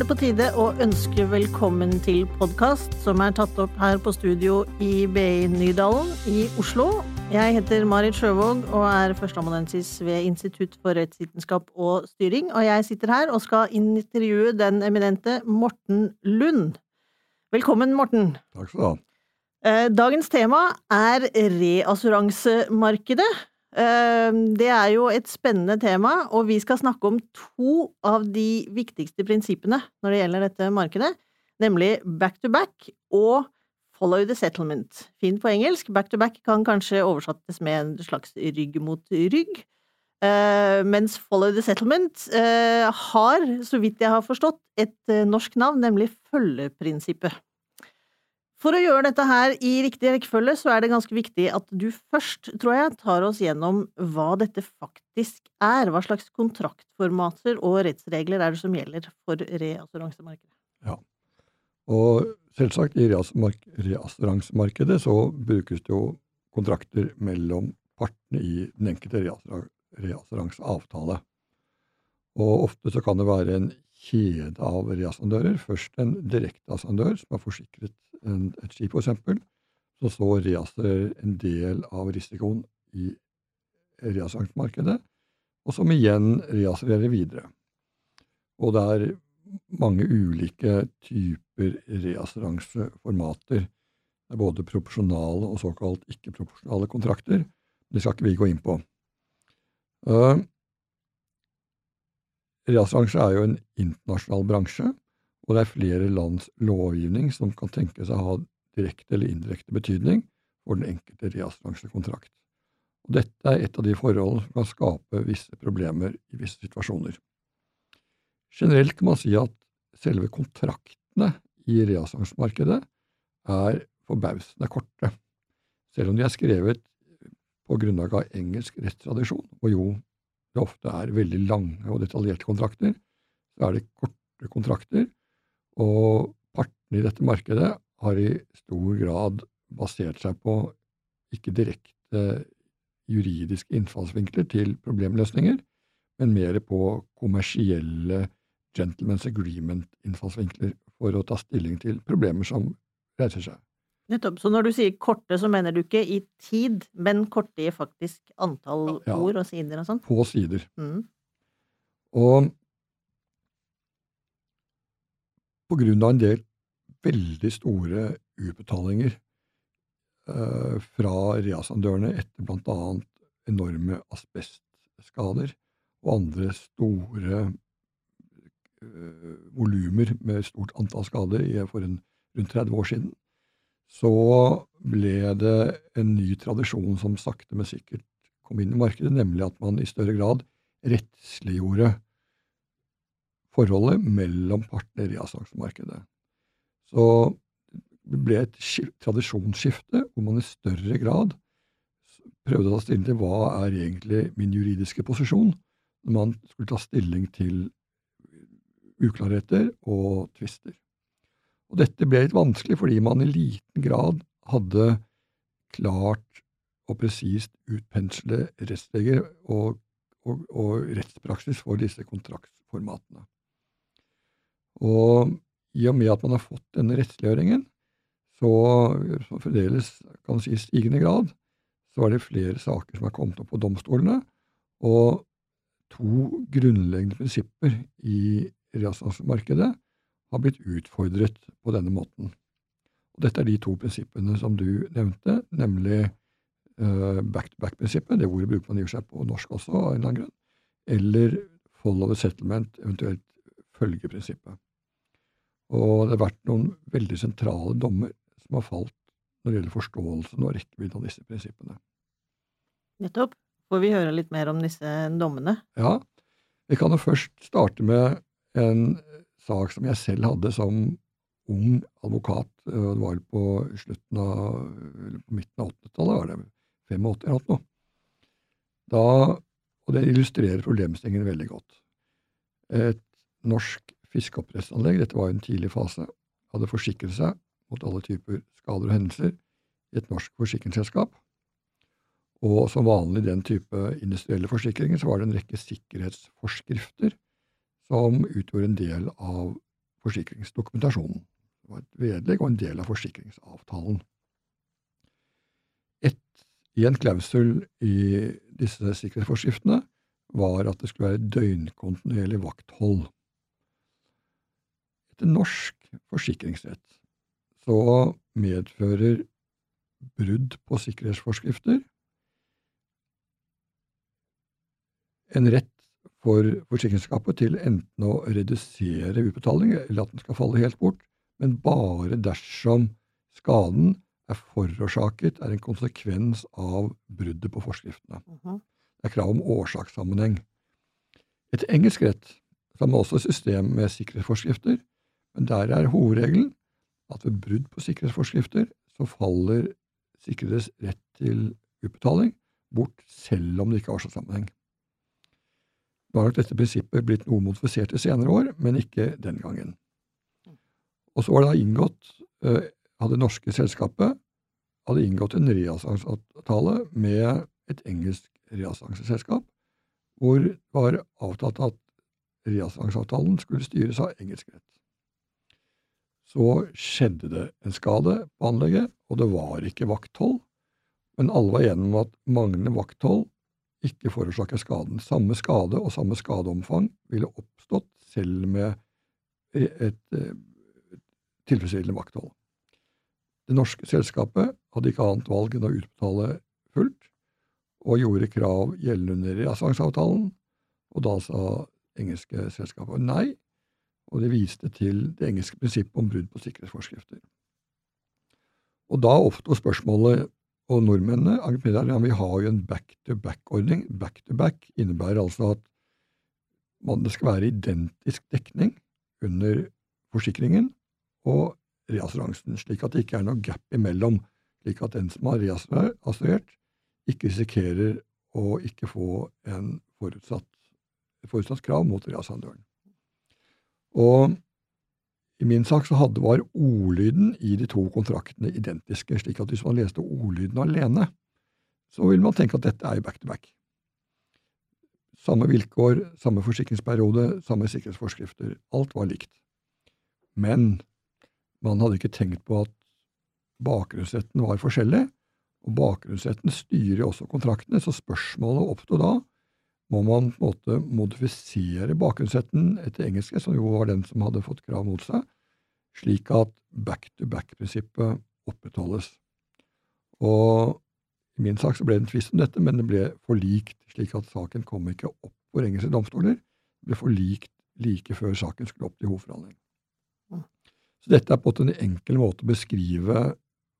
er det på tide å ønske velkommen til podkast som er tatt opp her på studio i BI Nydalen i Oslo. Jeg heter Marit Sjøvåg og er førsteamanuensis ved Institutt for rettsvitenskap og styring, og jeg sitter her og skal intervjue den eminente Morten Lund. Velkommen, Morten. Takk skal du ha. Eh, dagens tema er reassuransemarkedet. Eh, det er jo et spennende tema, og vi skal snakke om to av de viktigste prinsippene når det gjelder dette markedet, nemlig back to back og follow the settlement. Fint på engelsk. Back to back kan kanskje oversettes med en slags rygg mot rygg. Uh, mens Follow the Settlement uh, har, så vidt jeg har forstått, et uh, norsk navn, nemlig følgeprinsippet. For å gjøre dette her i riktig rekkefølge, så er det ganske viktig at du først, tror jeg, tar oss gjennom hva dette faktisk er. Hva slags kontraktformater og rettsregler er det som gjelder for reassuransemarkedet? Ja, og selvsagt i reassuransemarkedet så brukes det jo kontrakter mellom partene i den enkelte reassuranseavtale. Og ofte så kan det være en kjede av reassuandører. Først en direkteassuandør som har forsikret en, et skip, f.eks. Så så reassurer en del av risikoen i reassuransemarkedet, og som igjen reassererer videre. Og det er mange ulike typer reassuranseformater. Det er både proporsjonale og såkalt ikke-proporsjonale kontrakter. Det skal ikke vi gå inn på. Reassuranse er jo en internasjonal bransje, og det er flere lands lovgivning som kan tenke seg å ha direkte eller indirekte betydning for den enkelte reassuransekontrakt. Dette er et av de forholdene som kan skape visse problemer i visse situasjoner. Generelt kan man si at selve kontraktene i reassuransemarkedet er forbausende korte, selv om de er skrevet på grunnlag av engelsk rettstradisjon, og jo det ofte er veldig lange og detaljerte kontrakter, så er det korte kontrakter, og partene i dette markedet har i stor grad basert seg på ikke direkte juridiske innfallsvinkler til problemløsninger, men mer på kommersielle gentlemen's agreement-innfallsvinkler for å ta stilling til problemer som reiser seg. Nettopp. Så når du sier korte, så mener du ikke i tid, men korte i faktisk antall ja, ord og sider og sånn? På sider. Mm. Og på grunn av en del veldig store utbetalinger eh, fra reasandørene etter annet enorme asbestskader og andre store eh, volumer med stort antall skader for en, rundt 30 år siden, så ble det en ny tradisjon som sakte, men sikkert kom inn i markedet, nemlig at man i større grad rettsliggjorde forholdet mellom partner i avsaksmarkedet. Så det ble et tradisjonsskifte hvor man i større grad prøvde å ta stilling til hva er egentlig min juridiske posisjon når man skulle ta stilling til uklarheter og tvister. Og dette ble litt vanskelig fordi man i liten grad hadde klart og presist utpensle rettsregler og, og, og, rettspraksis for disse kontraktsformatene. Og i og med at man har fått denne rettsliggjøringen, så, så fremdeles kan si i stigende grad, så er det flere saker som er kommet opp på domstolene, og to grunnleggende prinsipper i reassansmarkedet har blitt utfordret på denne måten. Og dette er de to prinsippene som du nevnte, nemlig uh, back-to-back-prinsippet, det ordet bruker man i seg på norsk også, av en eller annen grunn, eller follow the settlement, eventuelt følgeprinsippet. Og det har vært noen veldig sentrale dommer som har falt når det gjelder forståelsen og rekkevidden av disse prinsippene. Nettopp. Får vi høre litt mer om disse dommene? Ja. Vi kan jo først starte med en sak som jeg selv hadde som ung advokat. Det var på slutten av, eller på midten av 80-tallet, var det 85 eller noe. Da, og det illustrerer problemstillingen veldig godt. Et norsk fiskeoppdrettsanlegg, dette var i en tidlig fase, hadde forsikret seg mot alle typer skader og hendelser i et norsk forsikringsselskap. Og som vanlig i den type industrielle forsikringer så var det en rekke sikkerhetsforskrifter som utgjorde en del av forsikringsdokumentasjonen. Det var et vedlegg og en del av forsikringsavtalen. Et, en klausul i disse sikkerhetsforskriftene var at det skulle være døgnkontinuerlig vakthold. Etter norsk forsikringsrett så medfører brudd på sikkerhetsforskrifter en rett for forsikringsselskapet til enten å redusere utbetaling, eller at den skal falle helt bort, men bare dersom skaden er forårsaket, er en konsekvens av bruddet på forskriftene. Mhm. Det er krav om årsakssammenheng. Etter engelsk rett har man også et system med sikkerhetsforskrifter, men der er hovedregelen at ved brudd på sikkerhetsforskrifter så faller sikredes rett til utbetaling bort selv om det ikke har årsakssammenheng. Har nok dette prinsippet blitt noe modifisert i senere år, men ikke den gangen. Og så var det da inngått eh, hadde det norske selskapet hadde inngått en reassuranseavtale med et engelsk reassuranseselskap, hvor det var avtalt at reassuranseavtalen skulle styres av engelsk rett. Så skjedde det en skade på anlegget, og det var ikke vakthold, men alle var enige om at manglende vakthold ikke forårsaker skaden. Samme skade og samme skadeomfang ville oppstått selv med et, et, et tilfredsstillende vakthold. Det norske selskapet hadde ikke annet valg enn å utbetale fullt, og gjorde krav gjeldende under reassansavtalen, og da sa engelske selskapet nei, og det viste til det engelske prinsippet om brudd på sikkerhetsforskrifter. Og da oppsto spørsmålet og nordmennene argumenterer at vi har jo en back-to-back-ordning. Back-to-back innebærer altså at man, det skal være identisk dekning under forsikringen og reassuransen, slik at det ikke er noe gap imellom, slik at den som har reassurert, ikke risikerer å ikke få en forutsatt, forutsatt krav mot reassurandøren. Og i min sak så hadde, var ordlyden i de to kontraktene identiske, slik at hvis man leste ordlyden alene, så ville man tenke at dette er back to back. Samme vilkår, samme forsikringsperiode, samme sikkerhetsforskrifter. Alt var likt. Men man hadde ikke tenkt på at bakgrunnsretten var forskjellig, og bakgrunnsretten styrer også kontraktene, så spørsmålet oppsto da må man på en måte modifisere bakgrunnsretten etter engelske, som jo var den som hadde fått krav mot seg, slik at back-to-back-prinsippet opprettholdes. Og i min sak så ble det en tvist om dette, men det ble forlikt, slik at saken kom ikke opp for engelske domstoler. Det ble forlikt like før saken skulle opp til hovedforhandling. Så dette er på en enkel måte å beskrive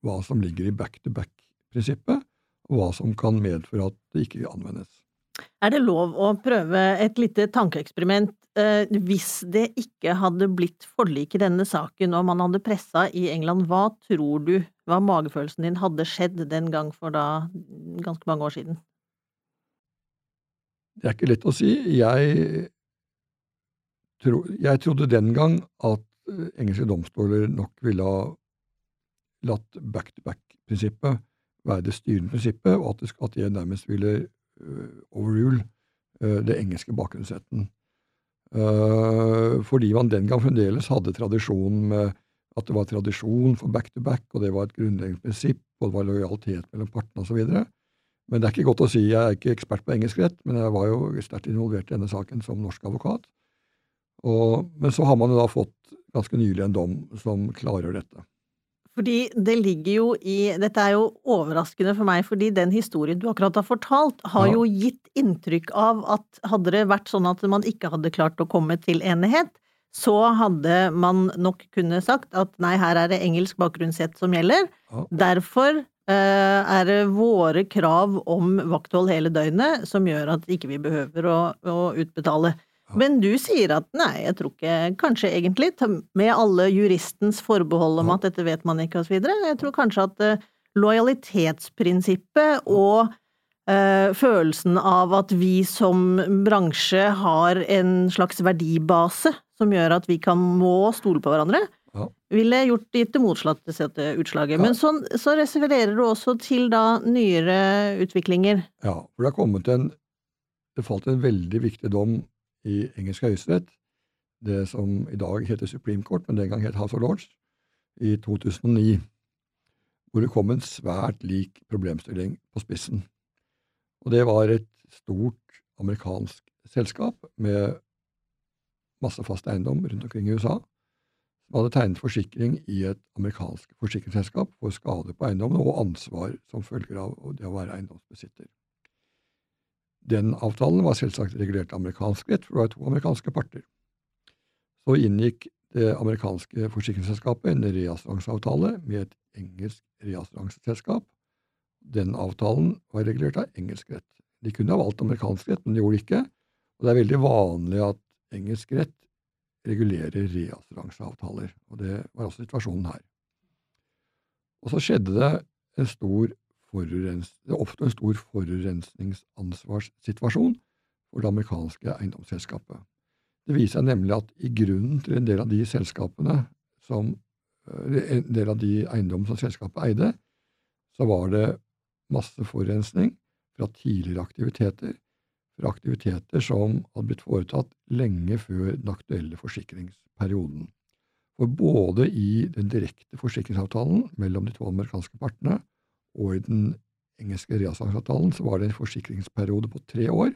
hva som ligger i back-to-back-prinsippet, og hva som kan medføre at det ikke anvendes. Er det lov å prøve et lite tankeeksperiment eh, hvis det ikke hadde blitt forlik i denne saken, og man hadde pressa i England, hva tror du, hva magefølelsen din hadde skjedd den gang for da ganske mange år siden? Det er ikke lett å si. Jeg, tro, jeg trodde den gang at eh, engelske domstoler nok ville ha latt back-to-back-prinsippet være det styrende prinsippet, og at det, at det nærmest ville overrule uh, det engelske bakgrunnsretten. Uh, fordi man den gang fremdeles hadde tradisjonen med at det var tradisjon for back-to-back, og det var et grunnleggende prinsipp, og det var lojalitet mellom partene osv. Men det er ikke godt å si. Jeg er ikke ekspert på engelsk rett, men jeg var jo sterkt involvert i denne saken som norsk advokat. Og, men så har man jo da fått ganske nylig en dom som klargjør dette. Fordi det ligger jo i Dette er jo overraskende for meg, fordi den historien du akkurat har fortalt, har Ja. jo gitt inntrykk av at hadde det vært sånn at man ikke hadde klart å komme til enighet, så hadde man nok kunne sagt at nei, her er det engelsk bakgrunnssett som gjelder. Ja. Derfor eh, er det våre krav om vakthold hele døgnet som gjør at ikke vi behøver å, å utbetale. Men du sier at nei, jeg tror ikke kanskje egentlig, med alle juristens forbehold om at dette vet man ikke videre, jeg tror kanskje at eh, lojalitetsprinsippet og eh, følelsen av at vi som bransje har en slags verdibase som gjør at vi kan må stole på hverandre, Ja. ville gjort gitt det motsatte utslaget. Ja. Men så, så reserverer du også til da nyere utviklinger. Ja, for det har kommet en Det falt en veldig viktig dom i engelsk høyesterett det som i dag heter Supreme Court, men den gang het House of Lords, i 2009, hvor det kom en svært lik problemstilling på spissen. Og det var et stort amerikansk selskap med masse fast eiendom rundt omkring i USA, som hadde tegnet forsikring i et amerikansk forsikringsselskap for skade på eiendommen og ansvar som følger av det å være eiendomsbesitter. Den avtalen var selvsagt regulert amerikansk rett, for det var to amerikanske parter. Så inngikk det amerikanske forsikringsselskapet en reassuranseavtale med et engelsk reassuranseselskap. Den avtalen var regulert av engelsk rett. De kunne ha valgt amerikansk rett, men de gjorde det ikke. Og det er veldig vanlig at engelsk rett regulerer reassuranseavtaler, og det var også situasjonen her. Og så skjedde det en stor forurens, det oppsto en stor forurensningsansvarssituasjon for det amerikanske eiendomsselskapet. Det viser seg nemlig at i grunnen til en del av de selskapene som eh, en del av de eiendommene som selskapet eide, så var det masse forurensning fra tidligere aktiviteter, fra aktiviteter som hadde blitt foretatt lenge før den aktuelle forsikringsperioden. For både i den direkte forsikringsavtalen mellom de to amerikanske partene og i den engelske reassuranseavtalen så var det en forsikringsperiode på tre år,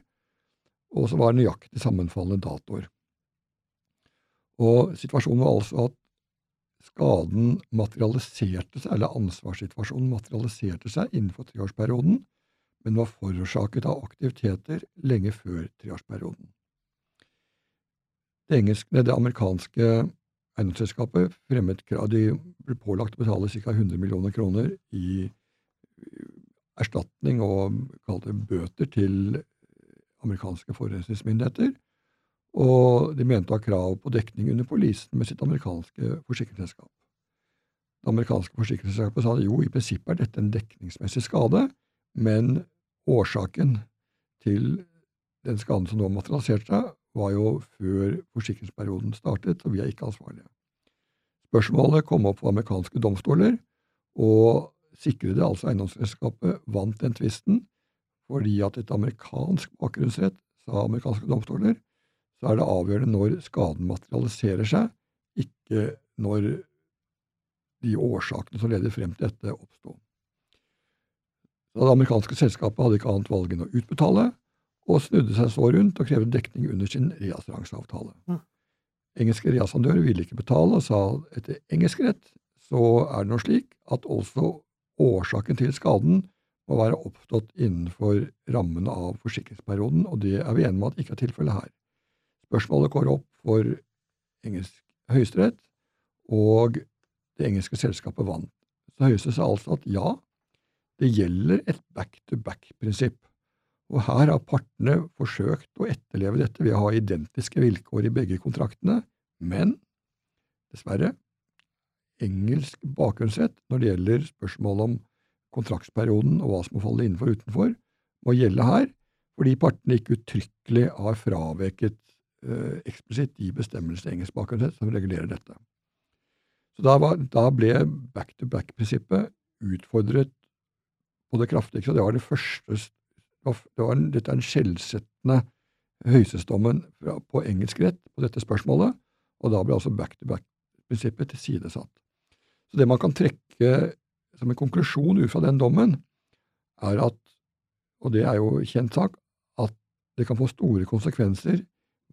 og så var det nøyaktig sammenfallende datoer. Og situasjonen var altså at skaden materialiserte seg, eller ansvarssituasjonen materialiserte seg innenfor treårsperioden, men var forårsaket av aktiviteter lenge før treårsperioden. Det, engelske, det amerikanske eiendomsselskapet fremmet krav De ble pålagt å betale ca. 100 millioner kroner i erstatning og kalte bøter til amerikanske forurensningsmyndigheter, og de mente å ha krav på dekning under polisen med sitt amerikanske forsikringsselskap. Det amerikanske forsikringsselskapet sa jo, i prinsippet er dette en dekningsmessig skade, men årsaken til den skaden som nå materialiserte seg, var jo før forsikringsperioden startet, og vi er ikke ansvarlige. Spørsmålet kom opp for amerikanske domstoler, og sikrede altså eiendomsselskapet vant den tvisten fordi at et amerikansk bakgrunnsrett, sa amerikanske domstoler, så er det avgjørende når skaden materialiserer seg, ikke når de årsakene som leder frem til dette, oppsto. Det amerikanske selskapet hadde ikke annet valg enn å utbetale, og snudde seg så rundt og krevde dekning under sin reassuranseavtale. Mm. Engelske reassandører ville ikke betale, og sa etter engelsk rett så er det nå slik at også årsaken til skaden må være oppstått innenfor rammene av forsikringsperioden, og det er vi enige med at ikke er tilfellet her. Spørsmålet går opp for engelsk høyesterett, og det engelske selskapet vant. Så Høyesterett sa altså at ja, det gjelder et back-to-back-prinsipp, og her har partene forsøkt å etterleve dette ved å ha identiske vilkår i begge kontraktene, men dessverre, engelsk bakgrunnsrett når det gjelder spørsmål om kontraktsperioden og hva som må falle innenfor og utenfor, må gjelde her, fordi partene ikke uttrykkelig har fraveket eh, eksplisitt de bestemmelsene i engelsk bakgrunnsrett som regulerer dette. Så da, var, da ble back-to-back-prinsippet utfordret på det kraftigste, det var det første det var, Dette er den skjellsettende høyesterettsdommen på engelsk rett på dette spørsmålet, og da ble altså back-to-back-prinsippet tilsidesatt. Så det man kan trekke som en konklusjon ut fra den dommen, er at, og det er jo kjent sak, at det kan få store konsekvenser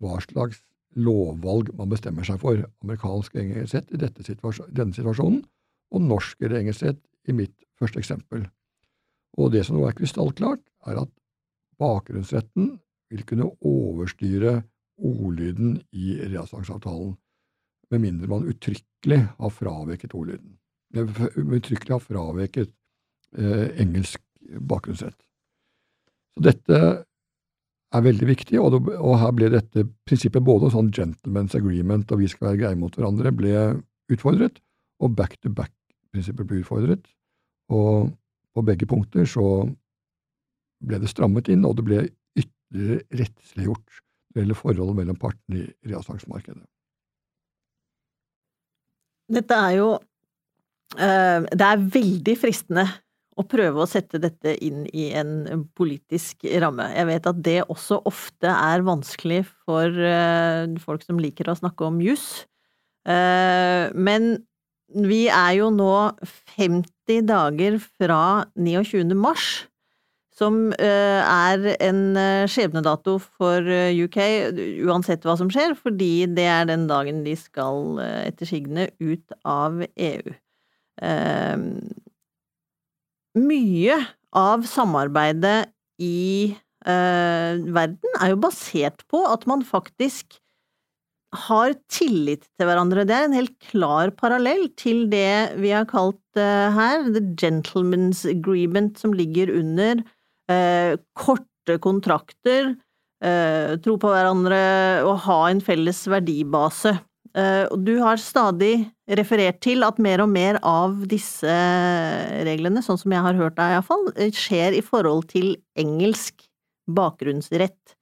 hva slags lovvalg man bestemmer seg for, amerikansk engelsk i situasjon, denne situasjonen, og norsk eller engelsk rett i mitt første eksempel. Og det som nå er krystallklart, er at bakgrunnsretten vil kunne overstyre ordlyden i reassangsavtalen med mindre man uttrykkelig har fraveket ordlyden. Uttrykkelig har fraveket eh, engelsk bakgrunnsrett. Så dette er veldig viktig, og, det, og, her ble dette prinsippet både sånn gentleman's agreement og vi skal være greie mot hverandre, ble utfordret, og back-to-back-prinsippet ble utfordret. Og på begge punkter så ble det strammet inn, og det ble ytterligere rettsliggjort når det gjelder forholdet mellom partene i reassangsmarkedet. Dette er jo eh, Det er veldig fristende å prøve å sette dette inn i en politisk ramme. Jeg vet at det også ofte er vanskelig for uh, folk som liker å snakke om juss. Uh, men vi er jo nå 50 dager fra 29. mars, som uh, er en skjebnedato for UK, uansett hva som skjer, fordi det er den dagen de skal etter sigende ut av EU. Uh, mye av samarbeidet i eh, verden er jo basert på at man faktisk har tillit til hverandre. Det er en helt klar parallell til det vi har kalt eh, her the gentleman's agreement, som ligger under eh, korte kontrakter, eh, tro på hverandre og ha en felles verdibase. Eh, du har stadig referert til at mer og mer av disse reglene, sånn som jeg har hørt deg iallfall, eh, skjer i forhold til engelsk bakgrunnsrett.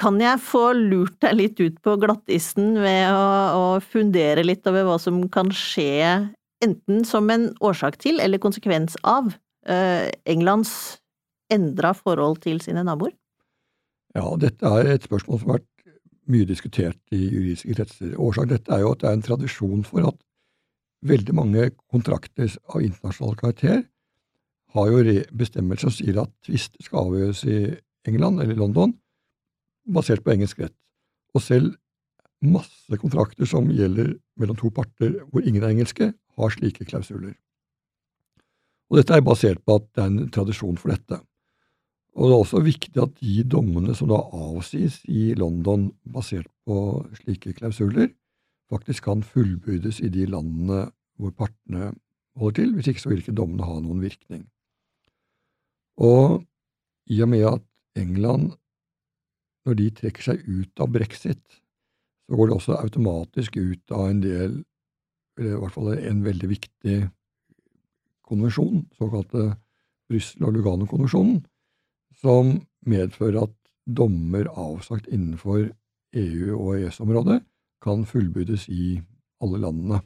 Kan jeg få lurt deg litt ut på glattisen ved å, å fundere litt over hva som kan skje, enten som en årsak til eller konsekvens av uh, Englands endra forhold til sine naboer? Ja, dette er et spørsmål som har vært mye diskutert i juridiske kretser. Årsaken til dette er jo at det er en tradisjon for at veldig mange kontrakter av internasjonal karakter har jo bestemmelser som sier at tvister skal avgjøres i England eller London basert på engelsk rett. Og selv masse kontrakter som gjelder mellom to parter hvor ingen er engelske, har slike klausuler. Og dette er basert på at det er en tradisjon for dette. Og det er også viktig at de dommene som da avsies i London basert på slike klausuler, faktisk kan fullbyrdes i de landene hvor partene holder til. Hvis ikke så vil ikke dommene ha noen virkning. Og i og med at England, når de trekker seg ut av brexit, så går det også automatisk ut av en del, eller i hvert fall en veldig viktig konvensjon, såkalte Brussel- og Lugano-konvensjonen, som medfører at dommer avsagt innenfor EU- og EØS-området kan fullbyrdes i alle landene.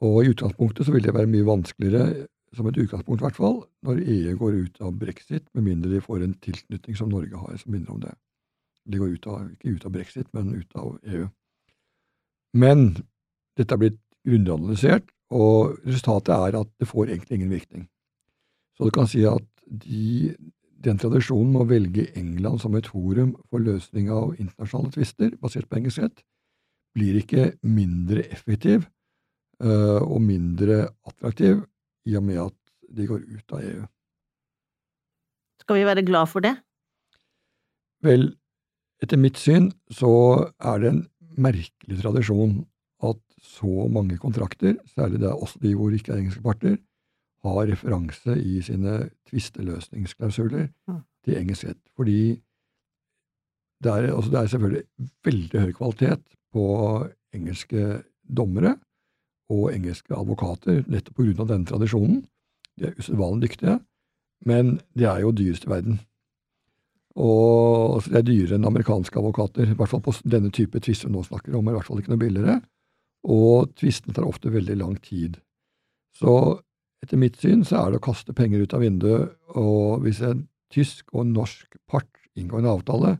Og I utgangspunktet så vil det være mye vanskeligere, som et utgangspunkt i hvert fall, når EU går ut av brexit, med mindre de får en tilknytning som Norge har, som minner om det. De går ut av, ikke ut av brexit, men ut av EU. Men dette er blitt grundig analysert, og resultatet er at det får egentlig ingen virkning. Så du kan si at de, den tradisjonen med å velge England som et forum for løsning av internasjonale tvister basert på engelsk rett, blir ikke mindre effektiv uh, og mindre attraktiv i og med at de går ut av EU. Skal vi være glad for det? Vel, etter mitt syn så er det en merkelig tradisjon at så mange kontrakter, særlig det er også de hvor ikke er engelske parter, har referanse i sine tvisteløsningsklausuler mm. til engelsk rett. Fordi det er, altså det er, selvfølgelig veldig høy kvalitet på engelske dommere og engelske advokater nettopp på grunn av denne tradisjonen. De er usedvanlig dyktige, men de er jo dyrest i verden. Og altså, det er dyrere enn amerikanske advokater, i hvert fall på denne type tvister vi nå snakker om, i hvert fall ikke noe billigere. Og tvistene tar ofte veldig lang tid. Så etter mitt syn så er det å kaste penger ut av vinduet, og hvis en tysk og en norsk part inngår en avtale,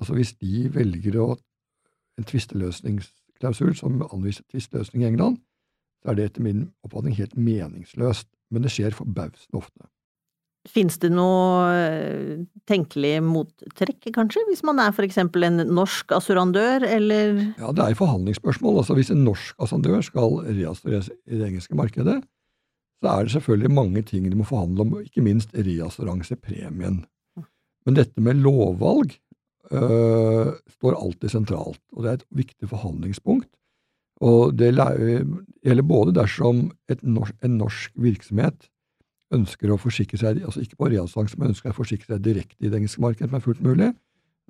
altså hvis de velger å, en tvisteløsningsklausul som anviser tvisteløsning i England, så er det etter min oppfatning helt meningsløst, men det skjer forbausende ofte. Fins det noe eh, tenkelig mottrekk, kanskje, hvis man er for eksempel en norsk assurandør, eller Ja, det er forhandlingsspørsmål. Altså hvis en norsk assurandør skal reassureres i det engelske markedet, så er det selvfølgelig mange ting de må forhandle om, ikke minst reassuransepremien. Men dette med lovvalg øh, står alltid sentralt, og det er et viktig forhandlingspunkt. Og det gjelder både dersom norsk, en norsk virksomhet ønsker å forsikre seg, altså ikke på reassuranse, men ønsker å forsikre seg direkte i det engelske markedet, som er fullt mulig.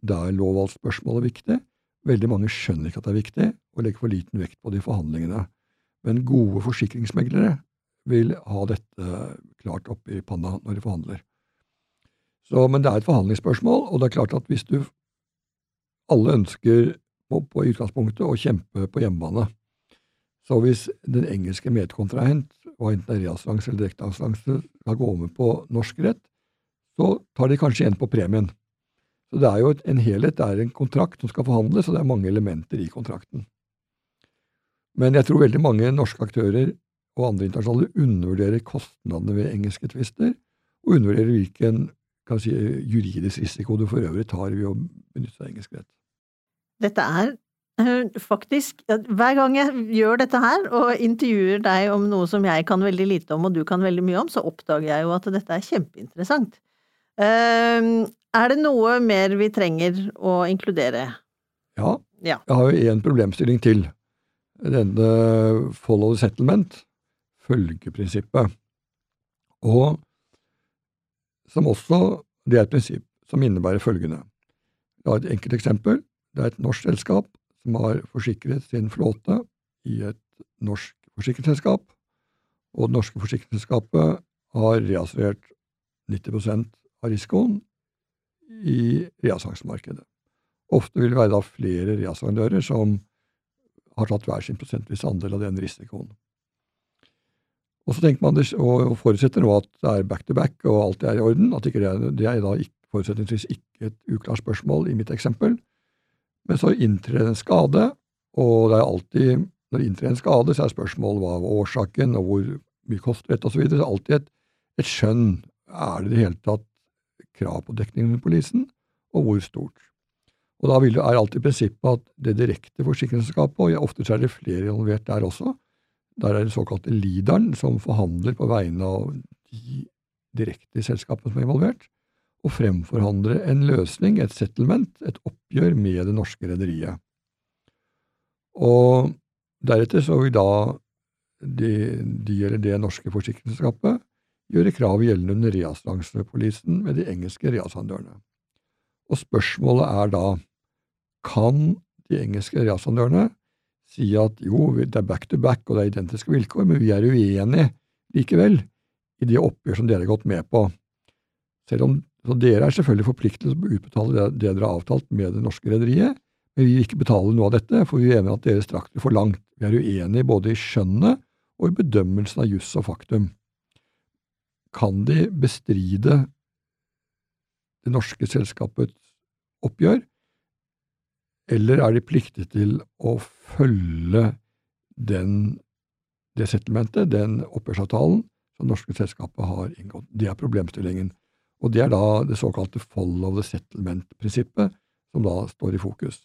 Da er lovvalgsspørsmålet viktig. Veldig mange skjønner ikke at det er viktig, og legger for liten vekt på det i forhandlingene. Men gode forsikringsmeglere vil ha dette klart opp i panna når de forhandler. Så, men det er et forhandlingsspørsmål, og det er klart at hvis du Alle ønsker på, på utgangspunktet å kjempe på hjemmebane. Så hvis den engelske medkontrahent, hva enten det er reassurans eller direkteassistanse, skal gå med på norsk rett, så tar de kanskje igjen på premien. Så det er jo en helhet, det er en kontrakt som skal forhandles, og det er mange elementer i kontrakten. Men jeg tror veldig mange norske aktører og andre internasjonale undervurderer kostnadene ved engelske tvister, og undervurderer hvilken si, juridisk risiko du for øvrig tar ved å benytte deg av engelsk rett. Dette er Eh, faktisk, hver gang jeg gjør dette her, og intervjuer deg om noe som jeg kan veldig lite om, og du kan veldig mye om, så oppdager jeg jo at dette er kjempeinteressant. Ehm, er det noe mer vi trenger å inkludere? Ja. ja. Jeg har jo én problemstilling til. Denne follow settlement, følgeprinsippet. Og som også Det er et prinsipp som innebærer følgende. Har et enkelt eksempel. Det er et norsk selskap som har forsikret sin flåte i et norsk forsikringsselskap, og det norske forsikringsselskapet har reassurert 90% av risikoen i reassangsmarkedet. Ofte vil det være flere reassurandører som har tatt hver sin prosentvis andel av den risikoen. Og så tenker man det, og forutsetter nå at det er back to back og alt er i orden. at det, er, det er da ikke, forutsetningsvis ikke et uklart spørsmål i mitt eksempel. Men så inntrer en skade, og det er alltid, når det inntrer en skade, så er spørsmålet hva var årsaken, og hvor mye koster dette, osv. Så, videre. så alltid et, et skjønn. Er det i det hele tatt krav på dekning under polisen, og hvor stort? Og da er alltid prinsippet at det direkte forsikringsselskapet, og ofte er det flere involvert der også, der er det såkalte leaderen som forhandler på vegne av de direkte selskapene som er involvert, og fremforhandler en løsning, et settlement, et oppgjør med det norske rederiet. Og deretter så vil da de, de eller det norske forsikringsselskapet gjøre krav gjeldende under reassuransepolisen med de engelske reasandørene. Og spørsmålet er da, kan de engelske reasandørene si at jo, det er back to back og det er identiske vilkår, men vi er uenige likevel i de oppgjør som dere har gått med på, selv om så dere er selvfølgelig forpliktet til å utbetale det, det dere har avtalt med det norske rederiet, men vi vil ikke betale noe av dette, for vi mener at dere strakk det for langt. Vi er uenige både i skjønnet og i bedømmelsen av juss og faktum. Kan de bestride det norske selskapets oppgjør, eller er de pliktige til å følge den, det settlementet, den opphørsavtalen, som norske selskapet har inngått? Det er problemstillingen. Og det er da det såkalte follow the settlement-prinsippet som da står i fokus.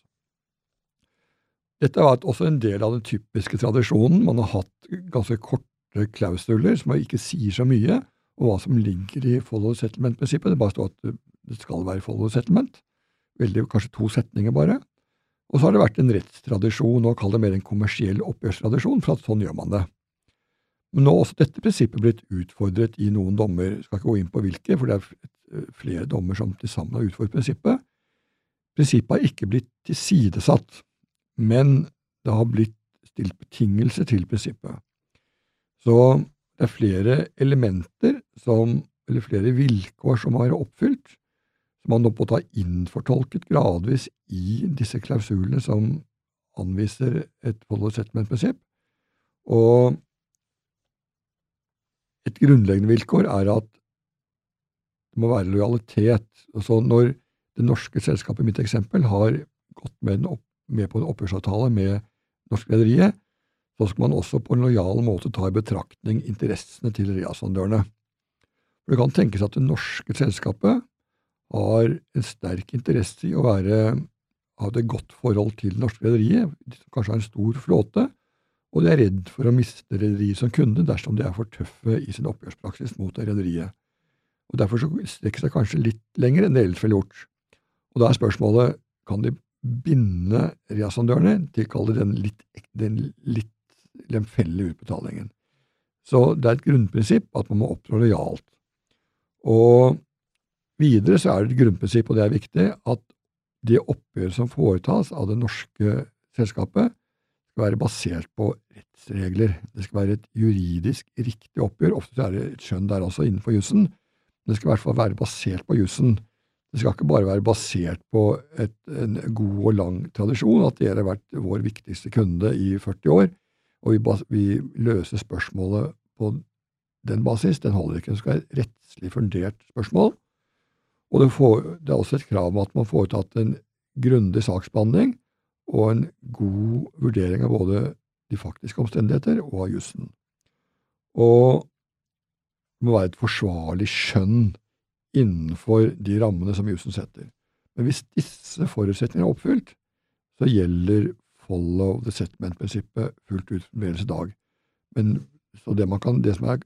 Dette har vært også en del av den typiske tradisjonen. Man har hatt ganske korte klausuler som ikke sier så mye om hva som ligger i follow settlement-prinsippet. Det bare står at det skal være follow settlement. Veldig, kanskje to setninger bare. Og så har det vært en rettstradisjon, og kall det mer en kommersiell oppgjørstradisjon, for at sånn gjør man det. Men nå har også dette prinsippet blitt utfordret i noen dommer. Jeg skal ikke gå inn på hvilke, for det er eh, flere dommer som til sammen har utfordret prinsippet. Prinsippet har ikke blitt tilsidesatt, men det har blitt stilt betingelser til prinsippet. Så det er flere elementer som, eller flere vilkår som har oppfylt, som man nå på ta innfortolket gradvis i disse klausulene som anviser et follow settlement-prinsipp. Og et grunnleggende vilkår er at det må være lojalitet. Altså når det norske selskapet, i mitt eksempel, har gått med, opp, med på en opphørsavtale med norske rederiet, så skal man også på en lojal måte ta i betraktning interessene til reasondørene. Det kan tenkes at det norske selskapet har en sterk interesse i å være, ha det godt forhold til det norske rederiet, som kanskje har en stor flåte, og de er redd for å miste rederiet som kunde dersom de er for tøffe i sin oppgjørspraksis mot rederiet. Og Derfor så strekker seg kanskje litt lenger enn det ellers ville gjort. Og Da er spørsmålet kan de binde reassandørene, til å kalle den litt, den litt lemfeldige utbetalingen. Så det er et grunnprinsipp at man må opptre lojalt. Og videre så er det et grunnprinsipp, og det er viktig, at det oppgjøret som foretas av det norske selskapet, skal være basert på rettsregler. Det skal være et juridisk riktig oppgjør. Ofte er det et skjønn der også innenfor jussen. Det skal i hvert fall være basert på jussen. Det skal ikke bare være basert på et, en god og lang tradisjon, at dere har vært vår viktigste kunde i 40 år, og vi, vi løser spørsmålet på den basis, den holder ikke. Det skal være et rettslig fundert spørsmål. Og det, får, det, er også et krav om at man får tatt en grundig saksbehandling og en god vurdering av både de faktiske omstendigheter og av jussen. Og det må være et forsvarlig skjønn innenfor de rammene som jussen setter. Men hvis disse forutsetningene er oppfylt, så gjelder follow the settlement-prinsippet fullt ut fremdeles i dag. Men så det, kan, det, som er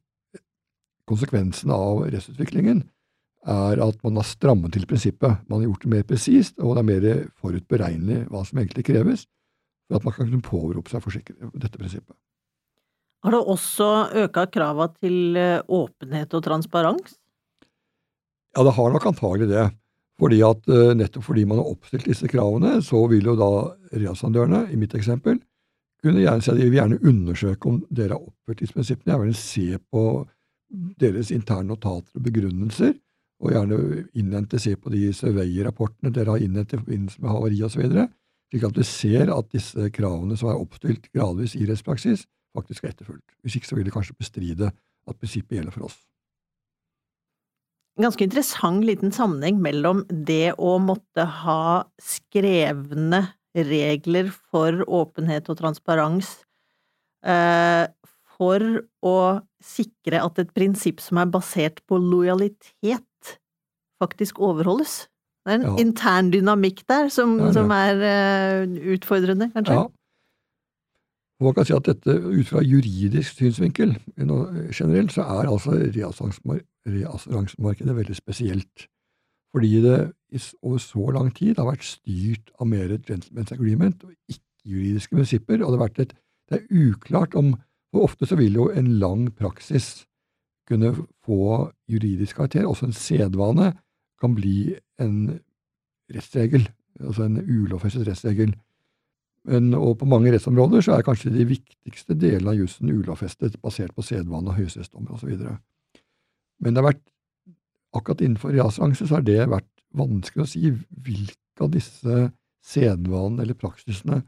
konsekvensen av rettsutviklingen, er at man har strammet til prinsippet. Man har gjort det mer presist, og det er mer forutberegnelig hva som egentlig kreves for at man kan kunne påberope seg for dette prinsippet. Har det også øka krava til eh, åpenhet og transparens? Ja, det har nok antagelig det. Fordi at eh, Nettopp fordi man har oppstilt disse kravene, så vil jo da reasandørene, i mitt eksempel, kunne gjerne si at de vil gjerne undersøke om dere har oppført disse prinsippene. Jeg vil se på deres interne notater og begrunnelser, og gjerne innhente, se på de survey-rapportene dere har innhentet i forbindelse med havari osv., slik at du ser at disse kravene som er oppstilt gradvis i rettspraksis, faktisk er etterfulgt. Hvis ikke så vil det kanskje bestride at prinsippet gjelder for oss. Ganske interessant liten sammenheng mellom det å måtte ha skrevne regler for åpenhet og transparens eh, for å sikre at et prinsipp som er basert på lojalitet, faktisk overholdes. Det er en ja. intern dynamikk der som, ja, ja. som er uh, utfordrende, kanskje? Ja. Man kan si at dette ut fra juridisk synsvinkel generelt, så er altså reassuransemarkedet veldig spesielt. Fordi det over så lang tid har vært styrt av mer gentleman's agreement og ikke-juridiske prinsipper. og det, et, det er uklart om hvor ofte så vil jo en lang praksis kunne få juridisk karakter, også en sedvane, kan bli en rettsregel, altså en ulovfestet rettsregel. Men, og på mange rettsområder så er kanskje de viktigste delene av jussen ulovfestet, basert på sedvane, og høyesterettsdommer osv. Men det har vært, akkurat innenfor reasseranse så har det vært vanskelig å si hvilke av disse sedvanene eller praksisene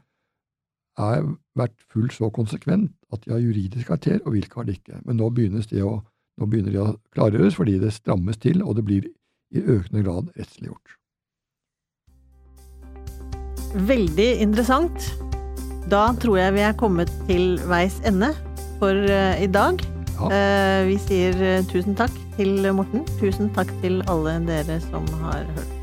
har vært fullt så konsekvent at de har juridisk karakter, og hvilke har det ikke. Men nå, det å, nå begynner de å klargjøres fordi det strammes til, og det blir i økende grad rettsliggjort. Veldig interessant. Da tror jeg vi er kommet til veis ende for uh, i dag. Ja. Uh, vi sier uh, tusen takk til Morten. Tusen takk til alle dere som har hørt.